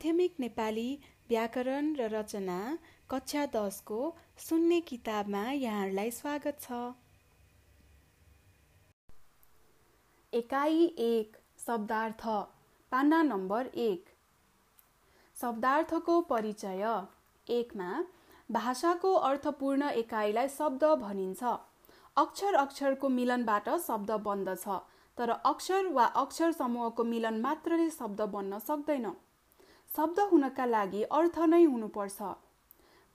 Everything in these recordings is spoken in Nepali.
माध्यमिक नेपाली व्याकरण र रचना कक्षा दसको सुन्ने किताबमा यहाँहरूलाई स्वागत छ। एकाइ एक शब्दार्थ पान्ना नम्बर एक। शब्दार्थको परिचय एकमा भाषाको अर्थपूर्ण एकाइलाई शब्द भनिन्छ। अक्षर अक्षरको मिलनबाट शब्द बन्दछ तर अक्षर वा अक्षर समूहको मिलन मात्रले शब्द बन्न सक्दैन। शब्द हुनका लागि अर्थ नै हुनुपर्छ।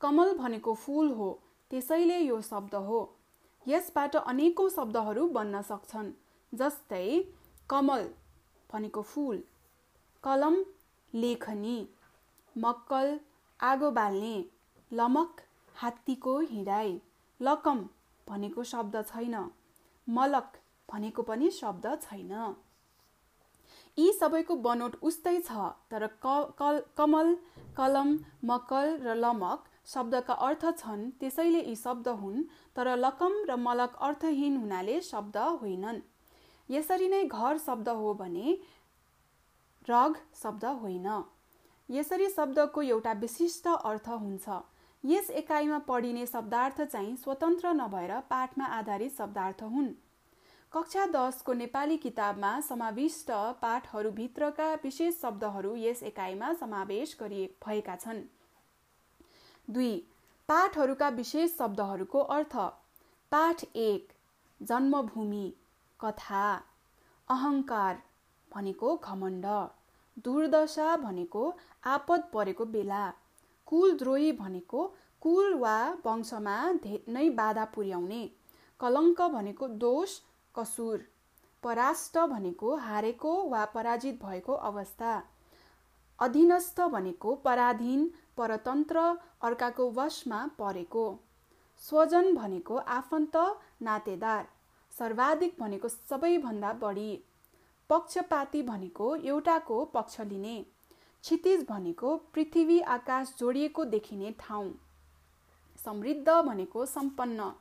कमल भनेको फुल हो त्यसैले यो शब्द हो। यसबाट अनेकौँ शब्दहरू बन्न सक्छन् जस्तै कमल भनेको फुल कलम लेखनी मक्कल आगो बाल्ने लमक हात्तीको हिँडाइ लकम भनेको शब्द छैन मलक भनेको पनि शब्द छैन। यी सबैको बनोट उस्तै छ तर कल कमल कलम मकल र लमक शब्दका अर्थ छन् त्यसैले यी शब्द हुन् तर लकम र मलक अर्थहीन हुनाले शब्द होइनन्। यसरी नै घर शब्द हो भने रग शब्द होइन। यसरी शब्दको एउटा विशिष्ट अर्थ हुन्छ। यस एकाइमा पढिने शब्दार्थ चाहिँ स्वतन्त्र नभएर पाठमा आधारित शब्दार्थ हुन्। कक्षा दसको नेपाली किताबमा समाविष्ट पाठहरूभित्रका विशेष शब्दहरू यस एकाइमा समावेश गरि भएका छन्। दुई पाठहरूका विशेष शब्दहरूको अर्थ। पाठ एक जन्मभूमि कथा अहङ्कार भनेको घमण्ड दुर्दशा भनेको आपद परेको बेला कुलद्रोही भनेको कुल वा वंशमा नै बाधा पुर्याउने कलङ्क भनेको दोष कसुर परास्त भनेको हारेको वा पराजित भएको अवस्था अधीनस्थ भनेको पराधीन परतन्त्र अर्काको वशमा परेको स्वजन भनेको आफन्त नातेदार सर्वाधिक भनेको सबैभन्दा बढी पक्षपाती भनेको एउटाको पक्ष लिने क्षितिज भनेको पृथ्वी आकाश जोडिएको देखिने ठाउँ समृद्ध भनेको सम्पन्न।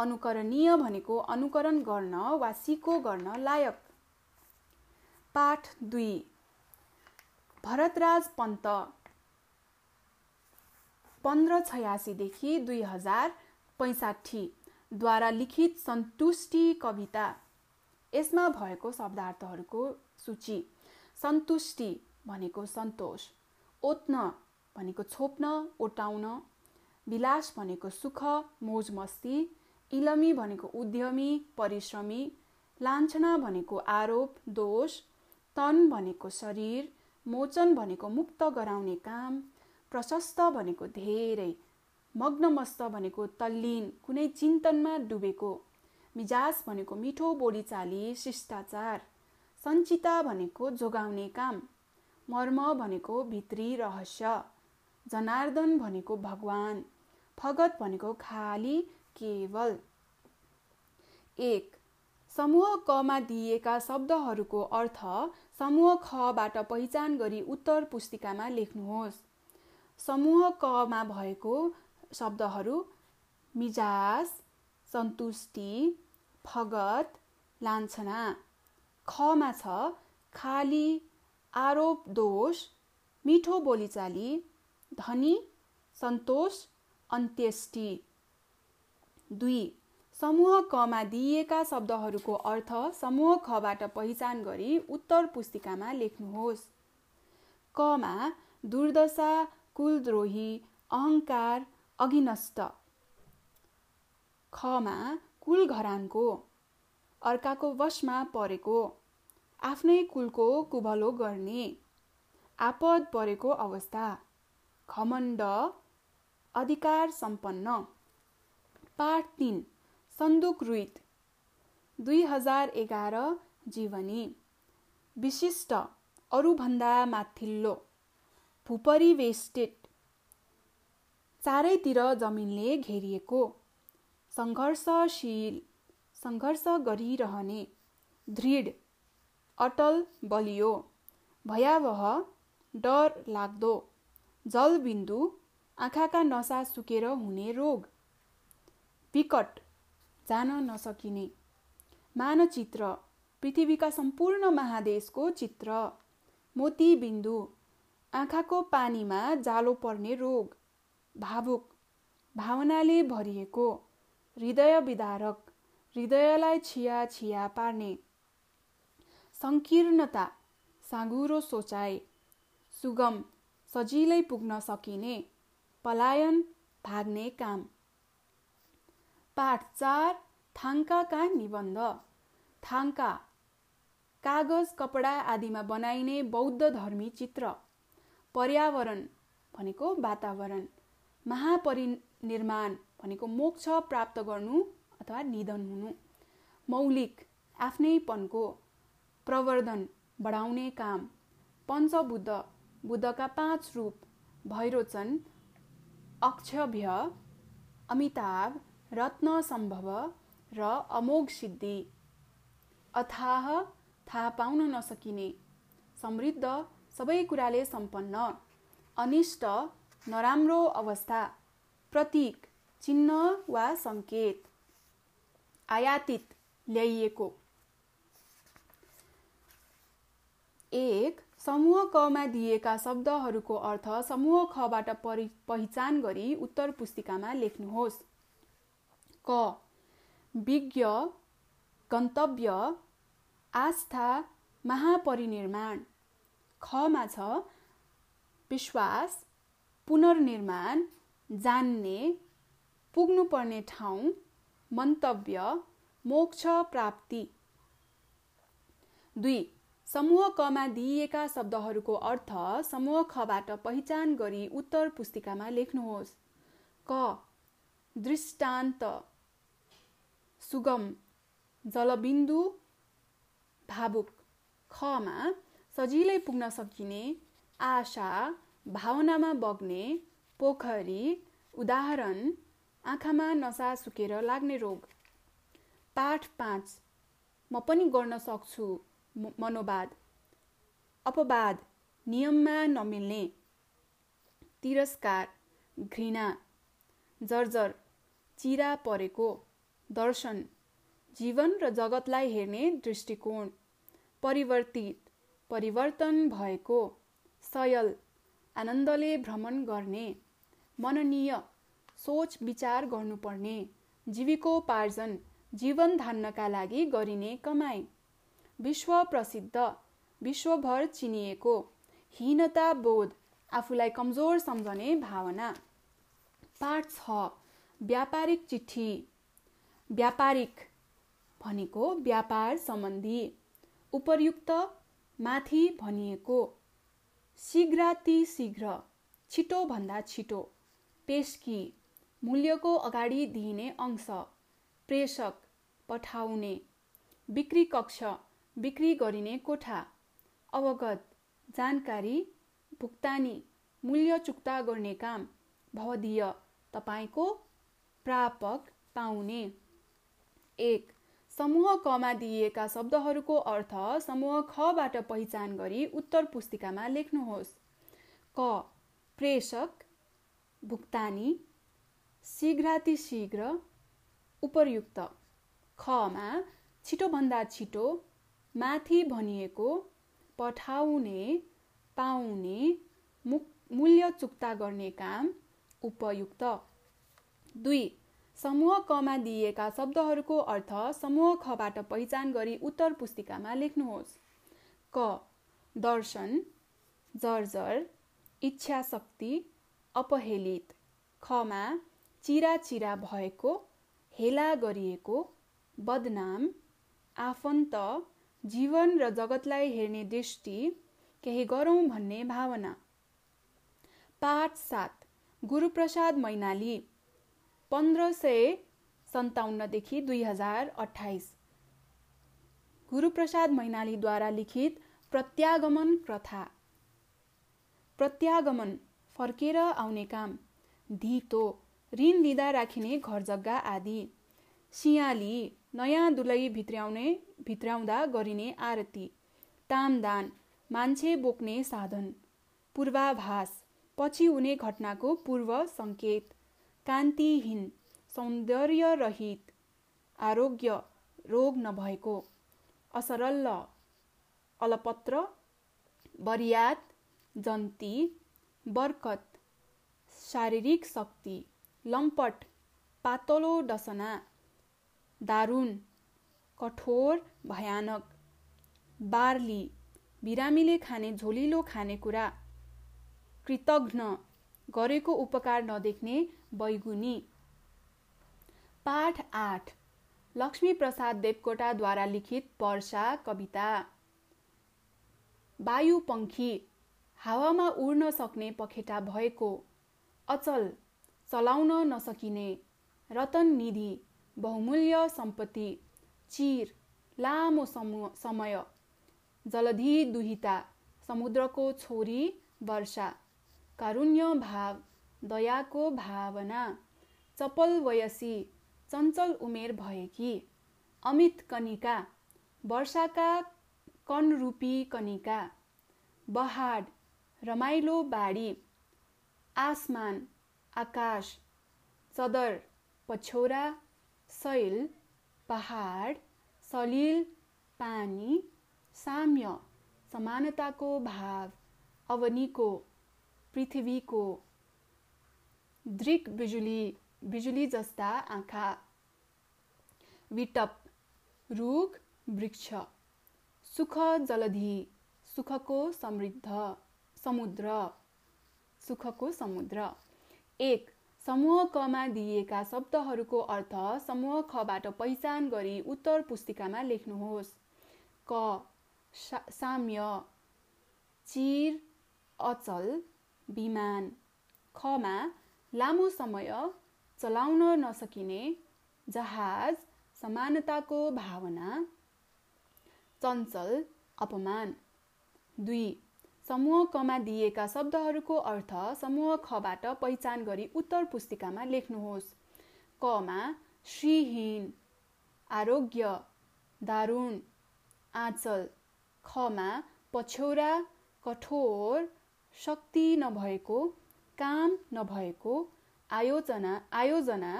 अनुकरणीय भनेको अनुकरण गर्न वा सिको गर्न लायक। पाठ दुई भरतराज पन्त पन्ध्र छयासीदेखि दुई हजार पैँसाठीद्वारा लिखित सन्तुष्टि कविता। यसमा भएको शब्दार्थहरूको सूची सन्तुष्टि भनेको सन्तोष ओत्न भनेको छोप्न ओटाउन विलास भनेको सुख मोज मस्ती इलमी भनेको उद्यमी परिश्रमी लान्छना भनेको आरोप दोष तन भनेको शरीर मोचन भनेको मुक्त गराउने काम प्रशस्त भनेको धेरै मग्नमस्त भनेको तल्लीन कुनै चिन्तनमा डुबेको मिजाज भनेको मिठो बोलीचाली शिष्टाचार सञ्चिता भनेको जोगाउने काम मर्म भनेको भित्री रहस्य जनार्दन भनेको भगवान फगत भनेको खाली केवल। एक समूह कमा दिइएका शब्दहरूको अर्थ समूह खबाट पहिचान गरी उत्तर पुस्तिकामा लेख्नुहोस्। समूह कमा भएको शब्दहरू मिजाज सन्तुष्टि फगत लान्छना खमा छ खाली आरोप दोष मिठो बोलीचाली धनी सन्तोष अन्त्येष्टि। दुई समूह कमा दिइएका शब्दहरूको अर्थ समूह खबाट पहिचान गरी उत्तर पुस्तिकामा लेख्नुहोस्। कमा दुर्दशा कुलद्रोही अहङ्कार अघिनष्ट। खमा कुल घरानको अर्काको वशमा परेको आफ्नै कुलको कुभलो गर्ने आपद परेको अवस्था खमण्ड अधिकार सम्पन्न। पाठ तिन सन्दुक रुइत। दुई हजार एघार जीवनी। विशिष्ट अरूभन्दा माथिल्लो। भूपरिवेष्टित चारैतिर जमिनले घेरिएको। सङ्घर्षशील सङ्घर्ष गरिरहने। दृढ अटल बलियो। भयावह डर लाग्दो। जलबिन्दु आँखाका नसा सुकेर हुने रोग। विकट जान नसकिने। मानचित्र पृथ्वीका सम्पूर्ण महादेशको चित्र। मोतीबिन्दु आँखाको पानीमा जालो पर्ने रोग। भावुक भावनाले भरिएको। हृदय विदारक हृदयलाई छिया छिया पार्ने। सङ्कीर्णता साँगुरो सोचाइ। सुगम सजिलै पुग्न सकिने। पलायन भाग्ने काम। पाठ चार थाङ्काका निबन्ध। थाङ्का कागज कपडा आदिमा बनाइने बौद्ध धर्मी चित्र। पर्यावरण भनेको वातावरण। महापरिनिर्माण भनेको मोक्ष प्राप्त गर्नु अथवा निधन हुनु। मौलिक आफ्नैपनको प्रवर्धन बढाउने काम। पञ्चबुद्ध बुद्धका पाँच रूप। भैरोचन अक्षभ्य अमिताभ रत्न सम्भव र अमोघ सिद्धि अथाह थाहा पाउन नसकिने। समृद्ध सबै कुराले सम्पन्न। अनिष्ट नराम्रो अवस्था। प्रतीक चिन्ह वा सङ्केत। आयातित ल्याइएको। एक समूह कमा दिएका शब्दहरूको अर्थ समूह खबाट पहिचान गरी उत्तर पुस्तिकामा लेख्नुहोस्। क विज्ञ गन्तव्य आस्था महापरिनिर्माण। खमा छ विश्वास पुनर्निर्माण जान्ने पुग्नुपर्ने ठाउँ मन्तव्य मोक्ष प्राप्ति। दुई समूह कमा दिइएका शब्दहरूको अर्थ समूह खबाट पहिचान गरी उत्तर पुस्तिकामा लेख्नुहोस्। क दृष्टान्त। सुगम जलबिन्दु भावुक खमा सजिलै पुग्न सकिने आशा भावनामा बग्ने पोखरी उदाहरण आँखामा नसा सुकेर लाग्ने रोग पाठ पाँच म पनि गर्न सक्छु मनोवाद अपवाद नियममा नमिल्ने तिरस्कार घृणा जर्जर चिरा परेको दर्शन जीवन र जगतलाई हेर्ने दृष्टिकोण परिवर्तित परिवर्तन भएको सयल आनन्दले भ्रमण गर्ने मननीय सोच विचार गर्नुपर्ने जीविकोपार्जन जीवन धान्नका लागि गरिने कमाई विश्व प्रसिद्ध विश्वभर चिनिएको हीनता बोध आफूलाई कमजोर सम्झने भावना पाठ छ व्यापारिक चिठी व्यापारिक भनेको व्यापार सम्बन्धी। उपयुक्त माथि भनिएको शीघ्रातिशीघ्र छिटोभन्दा छिटो पेस्की मूल्यको अगाडि दिइने अंश प्रेषक पठाउने बिक्री कक्ष बिक्री गरिने कोठा अवगत जानकारी भुक्तानी मूल्य चुक्ता गर्ने काम भवदीय तपाईँको प्रापक पाउने। एक। समूह कमा दिइएका शब्दहरूको अर्थ समूह खबाट पहिचान गरी उत्तर पुस्तिकामा लेख्नुहोस्। क प्रेषक भुक्तानी शीघ्रातिशीघ्र उपयुक्त। खमा छिटोभन्दा छिटो माथि भनिएको पठाउने पाउने मूल्य चुक्ता गर्ने काम उपयुक्त। दुई समूह कमा दिइएका शब्दहरूको अर्थ समूह खबाट पहिचान गरी उत्तर पुस्तिकामा लेख्नुहोस्। क दर्शन जर्जर इच्छा शक्ति अपहेलित खमा चिरा चिरा भएको हेला गरिएको बदनाम आफन्त जीवन र जगतलाई हेर्ने दृष्टि केही गरौँ भन्ने भावना। पाठ सात गुरुप्रसाद मैनाली। पन्ध्र सय सन्ताउन्नदेखि दुई हजार अठाइस गुरुप्रसाद मैनालीद्वारा लिखित प्रत्यागमन प्रथा। प्रत्यागमन फर्केर आउने काम धितो ऋण लिँदा राखिने घर जग्गा आदि। सियाली नयाँ दुलै भित्र्याउने भित्राउँदा गरिने आरती तामदान मान्छे बोक्ने साधन पूर्वाभास पछि हुने घटनाको पूर्व सङ्केत। कान्तिहीन सौन्दर्यरहित आरोग्य रोग नभएको असरल अलपत्र बरियात जन्ती बरकत शारीरिक शक्ति लम्पट पातलो डसना दारुण कठोर भयानक बार्ली बिरामीले खाने झोलिलो खानेकुरा कृतघ्न गरेको उपकार नदेख्ने बैगुनी। पाठ आठ लक्ष्मी प्रसाद देवकोटाद्वारा लिखित वर्षा कविता। वायु पङ्खी हावामा उड्न सक्ने पखेटा भएको। अचल चलाउन नसकिने। रतन निधि बहुमूल्य सम्पत्ति। चिर लामो समय। जलधि दुहिता समुद्रको छोरी वर्षा। कारुण्य भाव दयाको भावना चपल वयसी चञ्चल उमेर भएकी अमित कनिका वर्षाका कनरूपी कनिका बहाड रमाइलो बाढी आसमान आकाश चदर पछौरा शैल पहाड सलिल पानी साम्य समानताको भाव अवनीको पृथ्वीको दृक बिजुली बिजुली जस्ता आँखा विटप रुख वृक्ष सुख जलधि सुखको समृद्ध समुद्र सुखको समुद्र। एक समूह कमा दिइएका शब्दहरूको अर्थ समूह खबाट पहिचान गरी उत्तर पुस्तिकामा लेख्नुहोस्। क साम्य चिर अचल विमान खमा लामो समय चलाउन नसकिने जहाज समानताको भावना। चञ्चल अपमान। दुई समूह कमा दिएका शब्दहरूको अर्थ समूह खबाट पहिचान गरी उत्तर पुस्तिकामा लेख्नुहोस्। कमा श्रीहीन आरोग्य दारुण आँचल। खमा पछौरा कठोर शक्ति नभएको काम नभएको आयोजना आयोजना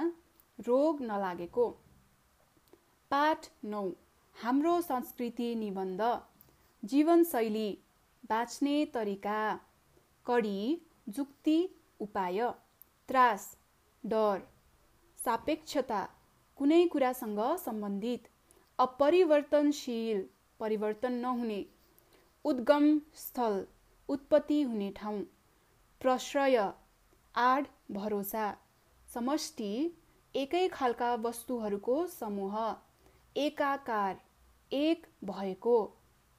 रोग नलागेको। पाठ नौ। हाम्रो संस्कृति निबन्ध। जीवनशैली बाँच्ने तरिका। कडी जुक्ति उपाय। त्रास डर। सापेक्षता। कुनै कुरासँग सम्बन्धित। अपरिवर्तनशील। परिवर्तन नहुने। उद्गम स्थल। उत्पत्ति हुने ठाउँ। प्रश्रय आड भरोसा। समष्टि एकै खालका वस्तुहरूको समूह। एकाकार एक भएको।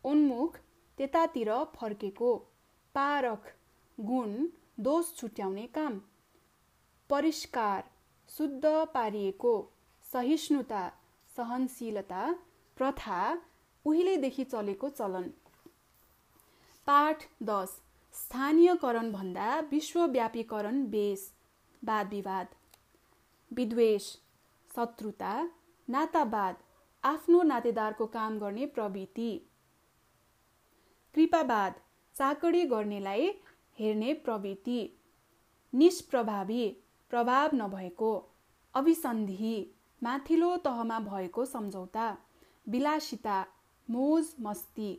उन्मुख त्यतातिर फर्केको। पारख गुण दोष छुट्याउने काम। परिष्कार शुद्ध पारिएको। सहिष्णुता सहनशीलता प्रथा उहिलेदेखि चलेको चलन। पाठ दस स्थानीयकरण भन्दा विश्वव्यापीकरण बेस वाद विवाद। विद्वेष शत्रुता नातावाद आफ्नो नातेदारको काम गर्ने प्रवृत्ति। कृपावाद चाकडी गर्नेलाई हेर्ने प्रवृत्ति। निष्प्रभावी प्रभाव नभएको अभिसन्धि माथिल्लो तहमा भएको सम्झौता। विलासिता मोज मस्ती।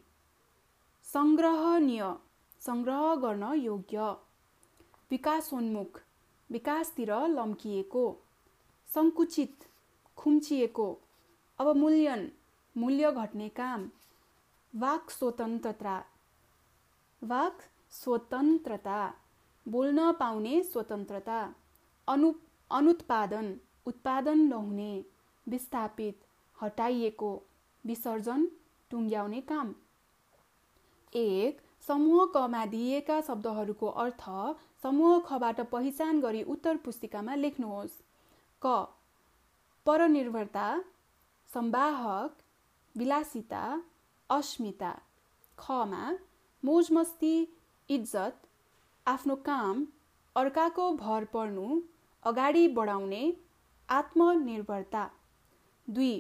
सङ्ग्रहनीय सङ्ग्रह गर्न योग्य। विकासोन्मुख विकासतिर लम्किएको सङ्कुचित खुम्चिएको अवमूल्यन मूल्य घट्ने काम। वाक स्वतन्त्रता वाक स्वतन्त्रता बोल्न पाउने स्वतन्त्रता अनु अनुत्पादन उत्पादन नहुने विस्थापित हटाइएको विसर्जन टुङ्ग्याउने काम। एक समूह कमा दिइएका शब्दहरूको अर्थ समूह खबाट पहिचान गरी उत्तर पुस्तिकामा लेख्नुहोस्। क परनिर्भरता सम्वाहक विलासिता अस्मिता। खमा मोजमस्ती इज्जत आफ्नो काम अर्काको भर पर्नु अगाडि बढाउने आत्मनिर्भरता। दुई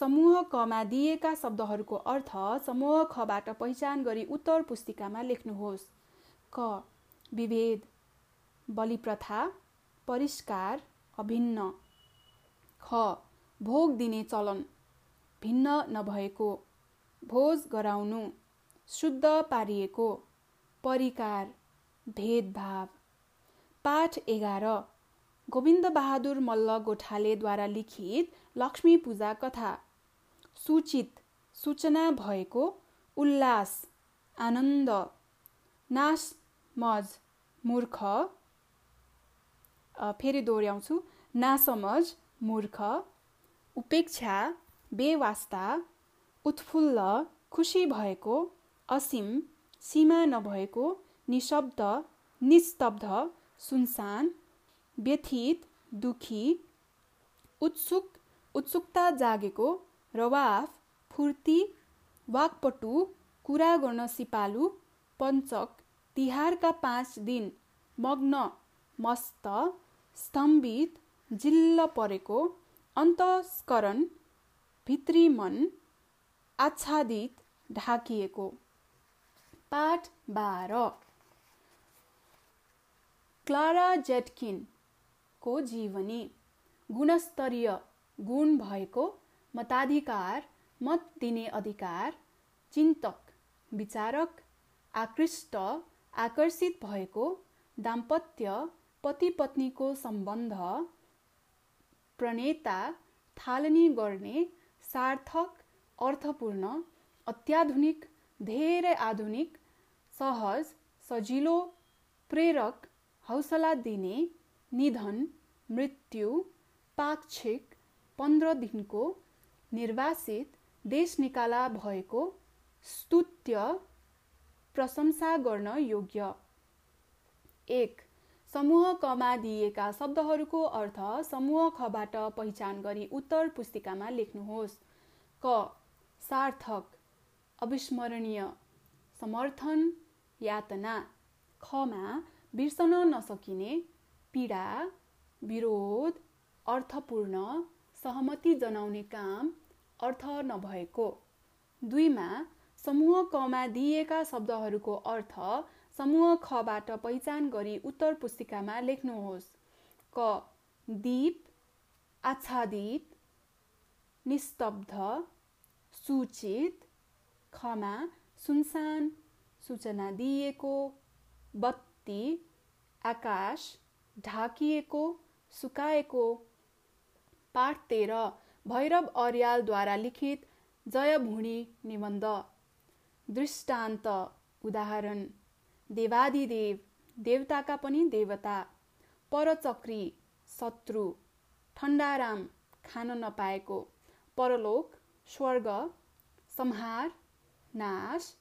समूह कमा दिएका शब्दहरूको अर्थ समूह खबाट पहिचान गरी उत्तर पुस्तिकामा लेख्नुहोस्। क. विभेद बलिप्रथा परिष्कार अभिन्न। ख. भोग दिने चलन भिन्न नभएको। भोज गराउनु शुद्ध पारिएको। परिकार भेदभाव। पाठ एघार गोविन्द बहादुर मल्ल गोठालेद्वारा लिखित लक्ष्मी पूजा कथा। सूचित सूचना भएको उल्लास आनन्द नाश मज मूर्ख। फेरि दोहोऱ्याउँछु। नासमझ मूर्ख। उपेक्षा बेवास्ता। उत्फुल्ल खुसी भएको। असीम सीमा नभएको। निशब्द निस्तब्ध। सुनसान। व्यथित दुखी। उत्सुक उत्सुकता जागेको। रवाफ फुर्ती वाकपटु कुरा गर्न सिपालु पञ्चक तिहारका पाँच दिन मग्न मस्त स्तम्भित जिल्ल परेको अन्तस्करण भित्री मन आच्छादित ढाकिएको। पाठ बाह्र। क्लारा जेटकिनको जीवनी। गुणस्तरीय गुण भएको मताधिकार मत दिने अधिकार चिन्तक विचारक आकृष्ट आकर्षित भएको दाम्पत्य पति पत्नीको सम्बन्ध प्रणेता थालनी गर्ने सार्थक अर्थपूर्ण अत्याधुनिक धेरै आधुनिक सहज सजिलो प्रेरक हौसला दिने निधन मृत्यु पाक्षिक पन्ध्र दिनको निर्वासित देश निकाला भएको स्तुत्य प्रशंसा गर्न योग्य। एक समूह कमा दिएका शब्दहरूको अर्थ समूह खबाट पहिचान गरी उत्तर पुस्तिकामा लेख्नुहोस्। क सार्थक अविस्मरणीय समर्थन यातना। खमा बिर्सन नसकिने पीडा विरोध अर्थपूर्ण सहमति जनाउने काम अर्थ नभएको। दुईमा समूह कमा दिइएका शब्दहरूको अर्थ समूह खबाट पहिचान गरी उत्तर पुस्तिकामा लेख्नुहोस्। क दीप आच्छादित निस्तब्ध सूचित खमा सुनसान सूचना दिइएको बत्ती आकाश ढाकिएको सुकाएको पाठ तेह्र भैरव अर्यालद्वारा लिखित जयभुणी निबन्ध। दृष्टान्त उदाहरण देवादिदेव देवताका पनि देवता परचक्री शत्रु ठन्डाराम खान नपाएको परलोक स्वर्ग संहार नाश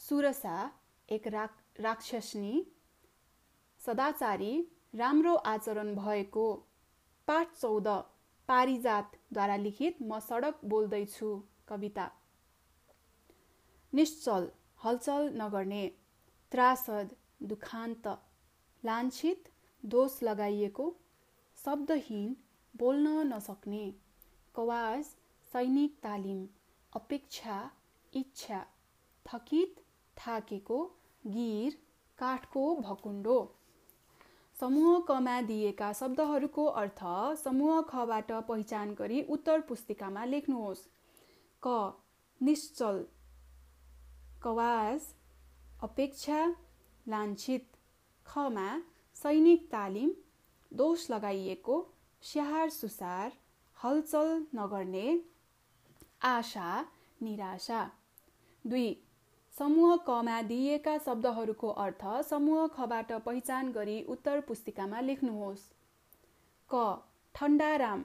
सुरसा एक राक राक्षसनी सदाचारी राम्रो आचरण भएको। पाठ चौध। पारिजातद्वारा लिखित म सडक बोल्दैछु कविता। निश्चल हलचल नगर्ने त्रासद दुखान्त लान्छित दोष लगाइएको शब्दहीन बोल्न नसक्ने कवाज सैनिक तालिम अपेक्षा इच्छा थकित थाकेको गिर काठको भकुण्डो। समूह कमा दिएका शब्दहरूको अर्थ समूह खबाट पहिचान गरी उत्तर पुस्तिकामा लेख्नुहोस्। क निश्चल कवाज अपेक्षा लान्छित खमा सैनिक तालिम दोष लगाइएको स्याहार सुसार हलचल नगर्ने आशा निराशा। दुई समूह कमा दिइएका शब्दहरूको अर्थ समूह खबाट पहिचान गरी उत्तर पुस्तिकामा लेख्नुहोस्। क ठन्डाराम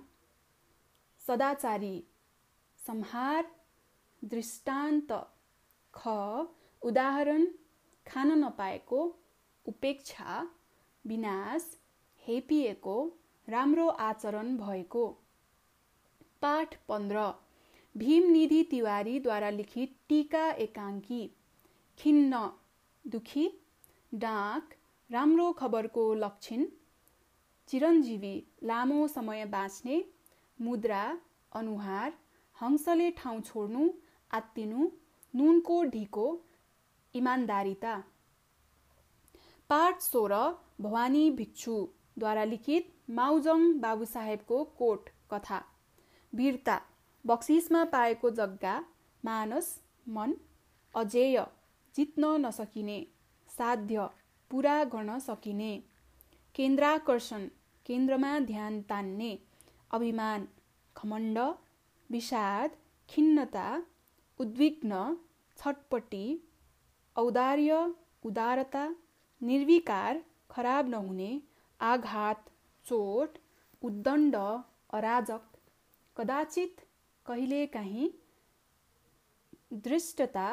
सदाचारी। संहार दृष्टान्त। ख उदाहरण खान नपाएको उपेक्षा विनाश हेपिएको राम्रो आचरण भएको। पाठ पन्ध्र। भीमनिधि तिवारीद्वारा लिखित टिका एकाङ्की। खिन्न दुखी डाक राम्रो खबरको लक्षण चिरञ्जीवी लामो समय बाँच्ने मुद्रा अनुहार हंसले ठाउँ छोड्नु आत्तिनु नुनको ढिको इमान्दारिता। पाठ सोह्र भवानी भिक्षुद्वारा लिखित माउजङ बाबुसाहेबको कोट कथा। वीरता बक्सिसमा पाएको जग्गा मानस मन अजेय। जित्न नसकिने साध्य पुरा गर्न सकिने केन्द्राकर्षण केन्द्रमा ध्यान तान्ने अभिमान खमण्ड विषाद खिन्नता उद्विग्न छटपट्टि औदार्य उदारता निर्विकार खराब नहुने आघात चोट उद्दण्ड अराजक कदाचित कहिलेकाहीँ दृष्टता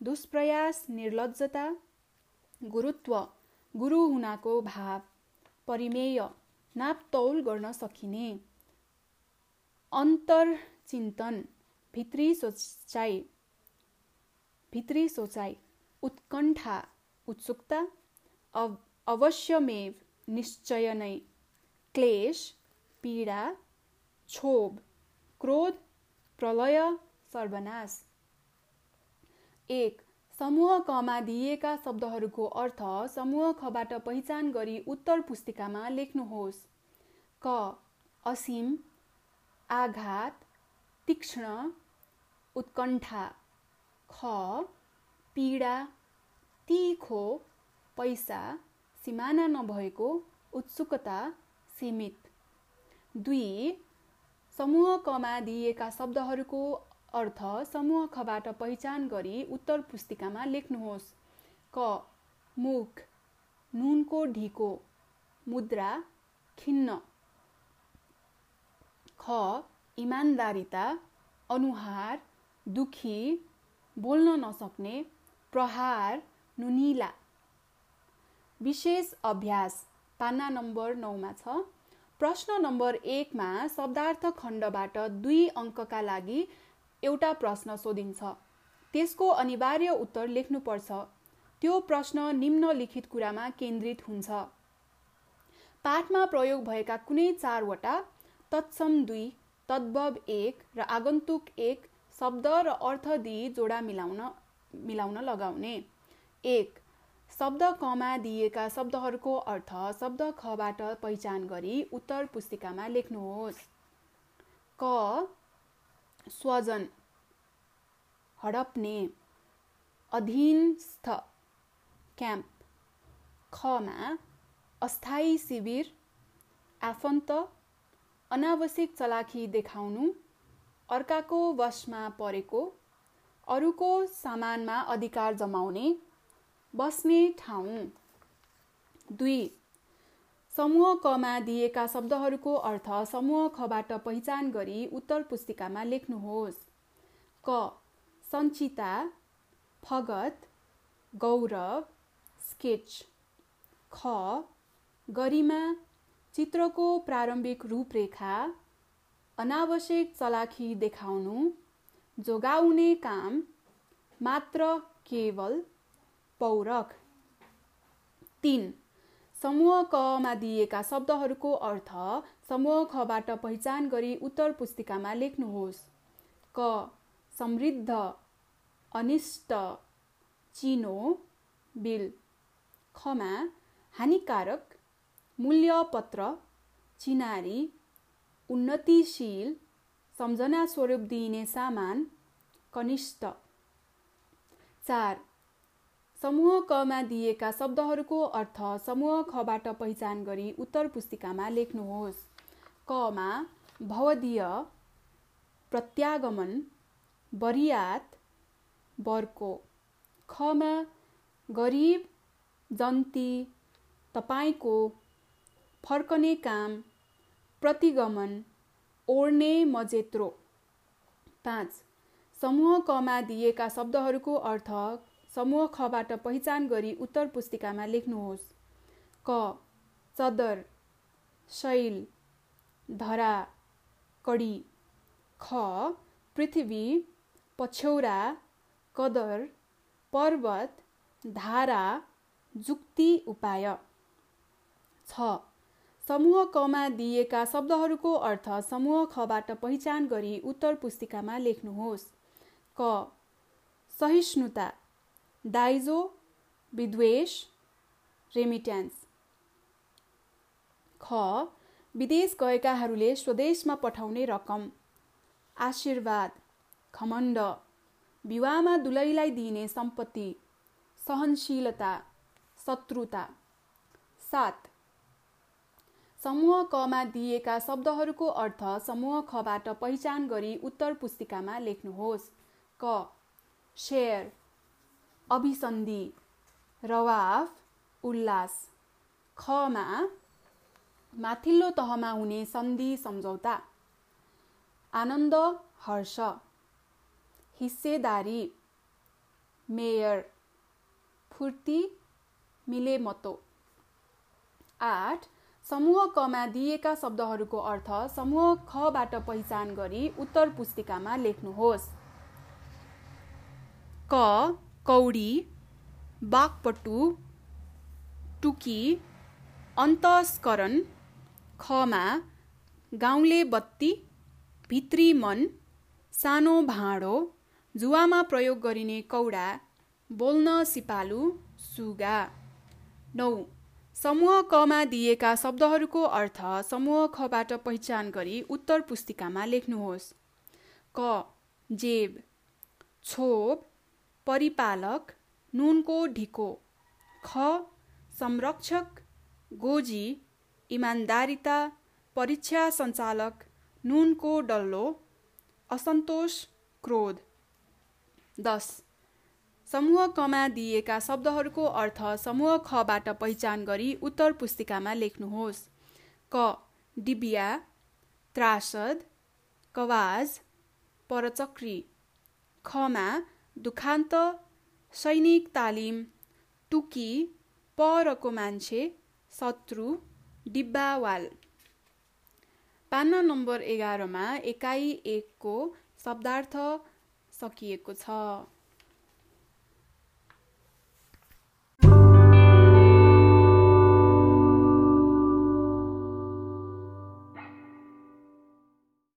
दुष्प्रयास निर्लजता गुरुत्व गुरु हुनाको भाव परिमेय नापतौल गर्न सकिने। अन्तरचिन्तन भित्री सोचाइ भित्री सोचाइ उत्कण्ठा उत्सुकता अव अवश्यमेव निश्चय नै क्लेश पीडा क्षोभ क्रोध प्रलय सर्वनाश। एक समूह कमा दिइएका शब्दहरूको अर्थ समूह खबाट पहिचान गरी उत्तर पुस्तिकामा लेख्नुहोस्। क असीम आघात तीक्ष्ण उत्कण्ठा। ख पीडा तिखो पैसा सिमाना नभएको उत्सुकता सीमित। दुई समूह कमा दिइएका शब्दहरूको अर्थ समूह खबाट पहिचान गरी उत्तर पुस्तिकामा लेख्नुहोस्। क मुख नुनको ढिको मुद्रा खिन्न। ख इमान्दारिता अनुहार दुखी बोल्न नसक्ने प्रहार नुनिला। विशेष अभ्यास पाना नम्बर नौमा छ। प्रश्न नम्बर एकमा शब्दार्थ खण्डबाट दुई अङ्कका लागि एउटा प्रश्न सोधिन्छ। त्यसको अनिवार्य उत्तर लेख्नुपर्छ। त्यो प्रश्न निम्नलिखित कुरामा केन्द्रित हुन्छ। पाठमा प्रयोग भएका कुनै चारवटा तत्सम दुई तद्भव एक र आगन्तुक एक शब्द र अर्थ दिई जोडा मिलाउन मिलाउन लगाउने। एक शब्द कमा दिएका शब्दहरूको अर्थ शब्द खबाट पहिचान गरी उत्तर पुस्तिकामा लेख्नुहोस्। क स्वजन हडप्ने अधीनस्थ क्याम्प खमा अस्थायी शिविर आफन्त अनावश्यक चलाखी देखाउनु अर्काको वशमा परेको अरूको सामानमा अधिकार जमाउने बस्ने ठाउँ। दुई समूह कमा दिएका शब्दहरूको अर्थ समूह खबाट पहिचान गरी उत्तर पुस्तिकामा लेख्नुहोस्। क सञ्चिता फगत गौरव स्केच। ख गरिमा चित्रको प्रारम्भिक रूपरेखा अनावश्यक चलाखी देखाउनु जोगाउने काम मात्र केवल पौरख। तिन समूह कमा दिएका शब्दहरूको अर्थ समूह खबाट पहिचान गरी उत्तर पुस्तिकामा लेख्नुहोस्। क समृद्ध अनिष्ट चिनो बिल। खमा हानिकारक मूल्यपत्र चिनारी उन्नतिशील सम्झना स्वरूप दिइने सामान कनिष्ठ। चार समूह कमा दिएका शब्दहरूको अर्थ समूह खबाट पहिचान गरी उत्तर पुस्तिकामा लेख्नुहोस्। कमा भवदीय प्रत्यागमन बरियात बर्को। खमा गरिब जन्ती तपाईँको फर्कने काम प्रतिगमन ओर्ने मजेत्रो। पाँच समूह कमा दिएका शब्दहरूको अर्थ समूह खबाट पहिचान गरी उत्तर पुस्तिकामा लेख्नुहोस्। क चदर शैल धरा कडी। ख पृथ्वी पछ्यौरा कदर पर्वत धारा जुक्ति उपाय। छ समूह कमा दिएका शब्दहरूको अर्थ समूह खबाट पहिचान गरी उत्तर पुस्तिकामा लेख्नुहोस्। क सहिष्णुता। दाइजो विद्वेष रेमिट्यान्स ख विदेश गएकाहरूले स्वदेशमा पठाउने रकम। आशीर्वाद खमण्ड विवाहमा दुलैलाई दिइने सम्पत्ति सहनशीलता शत्रुता। सात समूह कमा दिएका शब्दहरूको अर्थ समूह खबाट पहिचान गरी उत्तर पुस्तिकामा लेख्नुहोस्। क शेयर अभिसन्धि रवाफ उल्लास खमा माथिल्लो तहमा हुने सन्धि सम्झौता। आनन्द हर्ष। हिस्सेदारी मेयर। फुर्ती मिलेमतो। आठ समूह कमा दिएका शब्दहरूको अर्थ समूह खबाट पहिचान गरी उत्तर पुस्तिकामा लेख्नुहोस्। क कौडी बाघपटु टुकी अन्तस्करण खमा गाउँले बत्ती भित्री मन सानो भाँडो जुवामा प्रयोग गरिने कौडा बोल्न सिपालु सुगा। नौ समूह कमा दिएका शब्दहरूको अर्थ समूह खबाट पहिचान गरी उत्तर पुस्तिकामा लेख्नुहोस्। क जेब। छोप। परिपालक नुनको ढिको ख संरक्षक गोजी इमान्दारिता परीक्षा सञ्चालक नुनको डल्लो असन्तोष क्रोध। दस समूह कमा दिएका शब्दहरूको अर्थ समूह खबाट पहिचान गरी उत्तर पुस्तिकामा लेख्नुहोस्। क डिबिया त्रासद कवाज परचक्री। खमा दुखान्त सैनिक तालिम टुकी परको मान्छे शत्रु डिब्बावाल। पाना नम्बर एघारमा एकाइ एकको शब्दार्थ सकिएको छ।